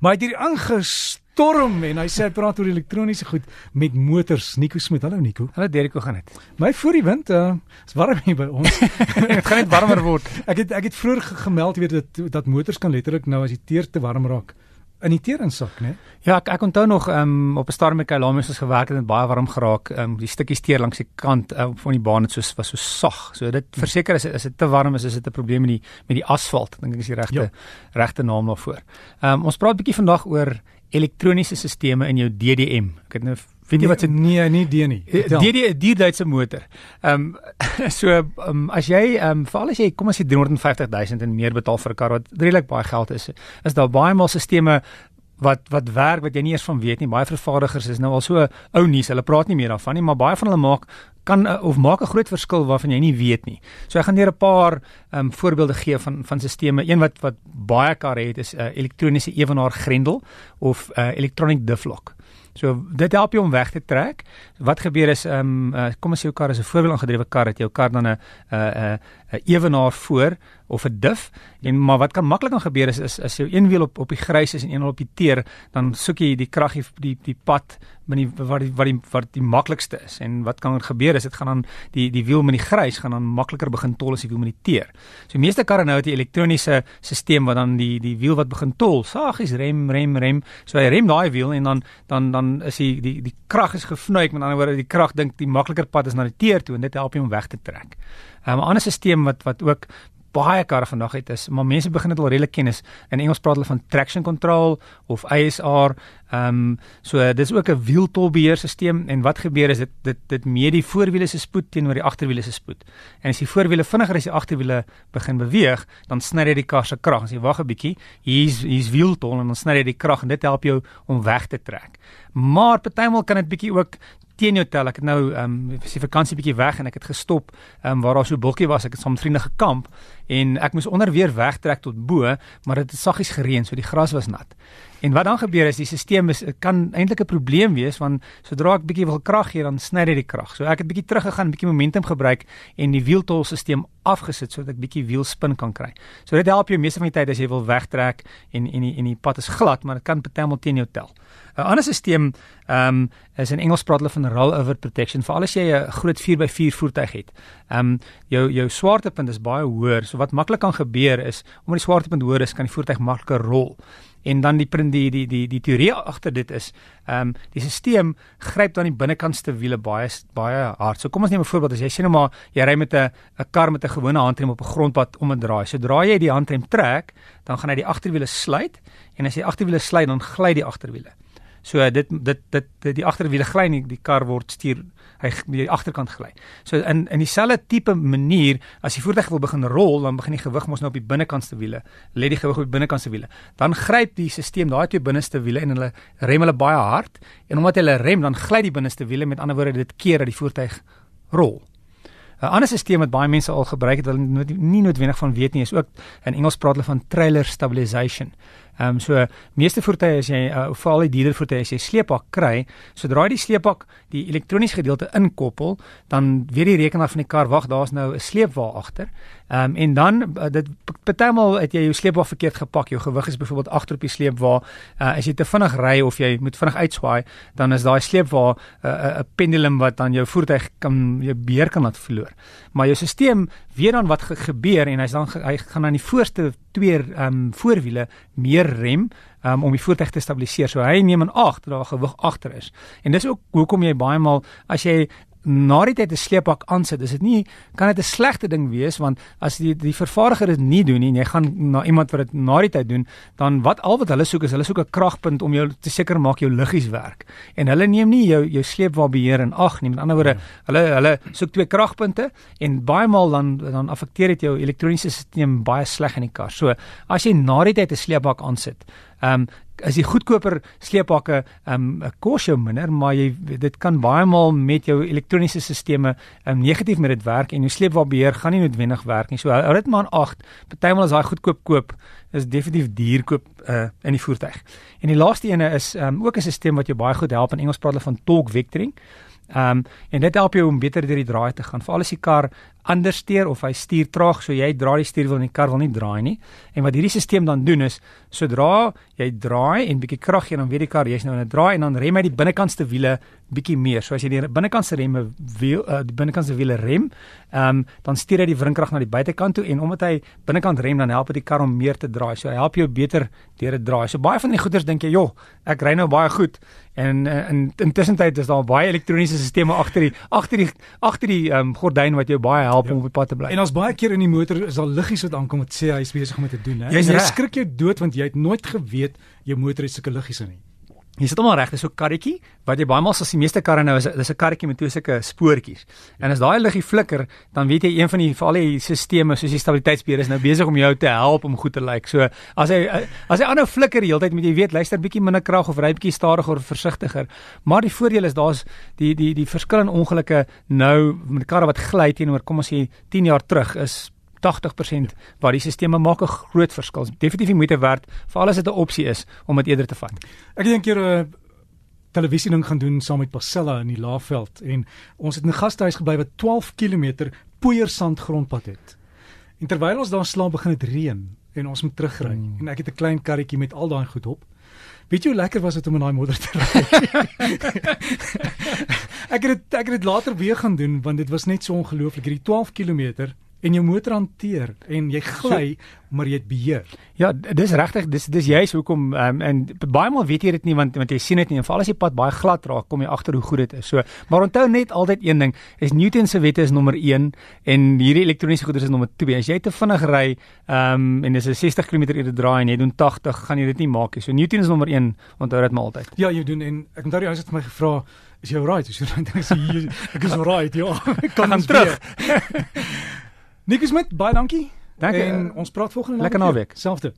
Maar hy het hier aangestorm en hy sê hy praat oor elektroniese goed met motors. Nico Smit. Hallo Nico. Hallo Derrick, hoe gaan dit? My voor die wind, uh, is warm hier by ons. dit gaan net warmer word. ek het ek het vroeër gemeld weet dat dat motors kan letterlik nou as die teer te warm raak in die teerinsak, né? Ja, ek ek onthou nog um, op 'n stadium met Kailamius ons gewerk het en baie warm geraak. Um, die stukkies teer langs die kant uh, van die baan het soos was so sag. So dit verseker is is dit te warm is, is dit 'n probleem met die met die asfalt. Dink ek is die regte ja. regte naam daarvoor. Um, ons praat 'n bietjie vandag oor elektroniese sisteme in jou DDM. Ek het nou weet jy wat se nee, nie D nie. DD die Duitse motor. Ehm um, so um, as jy ehm um, veral as jy kom as jy 350 000 en meer betaal vir 'n kar wat redelik baie geld is, is daar baie maal sisteme wat wat werk wat jy nie eers van weet nie. Baie vervaardigers is nou al so ou nuus. Hulle praat nie meer daarvan nie, maar baie van hulle maak kan of maak 'n groot verskil waarvan jy nie weet nie. So ek gaan net 'n paar ehm um, voorbeelde gee van van sisteme. Een wat wat baie karre het is 'n uh, elektroniese ewenaar grendel of 'n uh, electronic diff lock. So dit help jou om weg te trek. Wat gebeur is ehm um, uh, kom as jou kar is 'n voorwiel aangedrewe kar het jou kar dan 'n 'n 'n ewenaar voor of 'n diff en maar wat kan maklik kan gebeur is is as jou een wiel op op die grys is en een op die teer dan soek jy die krag die die die pad met die wat die wat die wat die maklikste is en wat kan gebeur is dit gaan dan die die wiel met die grys gaan dan makliker begin tol as die wiel met die teer. So meeste karre nou het 'n elektroniese stelsel wat dan die die wiel wat begin tol, saggies rem rem rem. So hy rem daai wiel en dan dan dan is die die die krag is gefnuik met ander woorde die krag dink die makliker pad is na die teer toe en dit help hom weg te trek. Um, 'n ander stelsel wat wat ook baie karre vandag het is, maar mense begin dit al redelik ken is. In Engels praat hulle van traction control of ASR. Ehm um, so dis ook 'n wieltolbeheerstelsel en wat gebeur is dit dit dit meet die voorwiele se spoed teenoor die agterwiele se spoed. En as die voorwiele vinniger as die agterwiele begin beweeg, dan sny dit die kar se krag. As jy wag 'n bietjie, hier's hier's wieltol en dan sny dit die krag en dit help jou om weg te trek. Maar partymal kan dit bietjie ook teen jou tel. Ek het nou ehm um, vir vakansie bietjie weg en ek het gestop ehm um, waar daar so 'n bultjie was. Ek het saam vriende gekamp en ek moes onder weer wegtrek tot bo, maar dit het saggies gereën, so die gras was nat. En wat dan gebeur is die stelsel is kan eintlik 'n probleem wees want sodra ek bietjie wil krag gee dan sny dit die krag. So ek het bietjie teruggegaan, bietjie momentum gebruik en die wieltolstelsel afgesit sodat ek bietjie wielspin kan kry. So dit help jou meeste van die tyd as jy wil wegtrek en en die en die pad is glad, maar dit kan partymal teen jou tel. 'n Ander stelsel ehm um, is in Engels praat hulle van rollover protection. Veral as jy 'n groot 4x4 voertuig het. Ehm um, jou jou swaartepunt is baie hoër. So wat maklik kan gebeur is omdat die swaartepunt hoër is, kan die voertuig makliker rol en dan die die die die die teorie agter dit is ehm um, die stelsel gryp dan die binnekantste wiele baie baie hard. So kom ons neem 'n voorbeeld as jy sê nou maar jy ry met 'n 'n kar met 'n gewone handrem op 'n grondpad om 'n draai. Sodra jy die handrem trek, dan gaan hy die agterwiele sluit en as jy agterwiele sluit dan gly die agterwiele. So dit dit dit, dit die agterwiele gly nie die kar word stuur hy die agterkant gly. So in in dieselfde tipe manier as die voertuig wil begin rol dan begin die gewig mos nou op die binnekantste wiele. Lê die gewig op die binnekantste wiele. Dan gryp die stelsel daai twee binneste wiele en hulle rem hulle baie hard en omdat hulle rem dan gly die binneste wiele met ander woorde dit keer dat die voertuig rol. 'n Ander stelsel wat baie mense al gebruik het, hulle nie noodwendig van weet nie, is ook in Engels praat hulle van trailer stabilization. Ehm um, so meeste voertuie as jy uh, veral die dierder voertuie as jy sleepbak kry, sodra jy die sleepbak die elektroniese gedeelte inkoppel, dan weet die rekenaar van die kar wag, daar's nou 'n sleepwa agter. Ehm um, en dan uh, dit partymal het jy jou sleepwa verkeerd gepak, jou gewig is byvoorbeeld agter op die sleepwa. Uh, as jy te vinnig ry of jy moet vinnig uitswaai, dan is daai sleepwa 'n uh, 'n pendulum wat dan jou voertuig kan jou beheer kan laat verloor. Maar jou stelsel weet dan wat ge gebeur en hy's dan hy gaan aan die voorste twee ehm um, voorwiele meer rem um, om die voertuig te stabiliseer. So hy neem in ag dat daar gewig agter is. En dis ook hoekom jy baie maal as jy na die tyd 'n sleepbak aansit, is dit nie kan dit 'n slegte ding wees want as die die vervaardiger dit nie doen nie en jy gaan na iemand wat dit na die tyd doen, dan wat al wat hulle soek is hulle soek 'n kragpunt om jou te seker maak jou liggies werk. En hulle neem nie jou jou sleepwa beheer in ag nie. Met ander woorde, ja. hulle hulle soek twee kragpunte en baie maal dan dan affekteer dit jou elektroniese stelsel baie sleg in die kar. So, as jy na die tyd 'n sleepbak aansit, ehm um, as jy goedkoper sleepbakke ehm um, kos jou minder, maar jy dit kan baie maal met jou elektroniese stelsels ehm um, negatief met dit werk en jou sleepwabeheer gaan nie noodwendig werk nie. So hou dit maar aan 8. Partymal as daai goedkoop koop is definitief duur koop uh, in die voertuig. En die laaste ene is ehm um, ook 'n stelsel wat jou baie goed help in Engels praat hulle van torque vectoring. Ehm um, en dit help jou om beter deur die draai te gaan. Veral as die kar anders stuur of hy stuur traag so jy draai die stuurwiel en die kar wil nie draai nie. En wat hierdie stelsel dan doen is sodra jy draai en bietjie krag gee dan weet die kar jy's nou in 'n draai en dan rem hy die binnekantste wiele bietjie meer. So as jy die binnekantste remme wiel uh, die binnekantste wiele rem, ehm um, dan stuur hy die wrinkrag na die buitekant toe en omdat hy binnekant rem dan help dit die kar om meer te draai. So hy help jou beter deur dit draai. So baie van die goeders dink jy, "Joh, ek ry nou baie goed." En uh, in intussen tyd is daar baie elektroniese stelsels agter die agter die agter die ehm um, gordyn wat jou baie help ja. om op die pad te bly. En ons baie keer in die motor is daar liggies wat aankom wat sê hy is besig om dit te doen, hè. Jy reg. skrik jou dood want jy het nooit geweet jou motor het sulke liggies in nie. Jy sit hom al reg, dis so 'n karretjie wat jy baie maal as die meeste karre nou is, dis 'n karretjie met twee sulke spoortjies. En as daai liggie flikker, dan weet jy een van die veral die stelsels soos die stabiliteitsbeheer is nou besig om jou te help om goed te lyk. So as hy as hy aanhou flikker die hele tyd, moet jy weet, luister bietjie minder krag of ry bietjie stadiger of versigtiger. Maar die voordeel is daar's die die die verskil in ongelukke nou met karre wat gly teenoor kom ons sê 10 jaar terug is 80% waar die stelsels maak 'n groot verskil. Definitief die moeite werd vir alles wat 'n opsie is om dit eerder te vat. Ek 'n keer 'n televisie ding gaan doen saam met Pasella in die Laagveld en ons het in 'n gastehuis gebly wat 12 km poeiersand grondpad het. En terwyl ons daar slaap begin dit reën en ons moet terugry Mm. en ek het 'n klein karretjie met al daai goed op. Weet jy hoe lekker was dit om in daai modder te ry? ek het dit ek het dit later weer gaan doen want dit was net so ongelooflik hierdie 12 km en jou motor hanteer en jy gly maar jy het beheer. Ja, dis regtig, dis dis juist hoekom um, en baie maal weet jy dit nie want want jy sien dit nie en veral as die pad baie glad raak, kom jy agter hoe goed dit is. So, maar onthou net altyd een ding, is Newton se wette is nommer 1 en hierdie elektroniese goeder is nommer 2. As jy te vinnig ry, ehm um, en dis 'n 60 km/h draai en jy doen 80, gaan jy dit nie maak nie. So Newton is nommer 1, onthou dit maar altyd. Ja, jy doen en ek onthou die ou het my gevra, is jy alright? Is jy alright? Ek sê "Hier, ek is alright. Ja, ek kan terug. Nikus met baie dankie. Dankie. En ons praat volgende Lekker naweek. naweek. Selfde.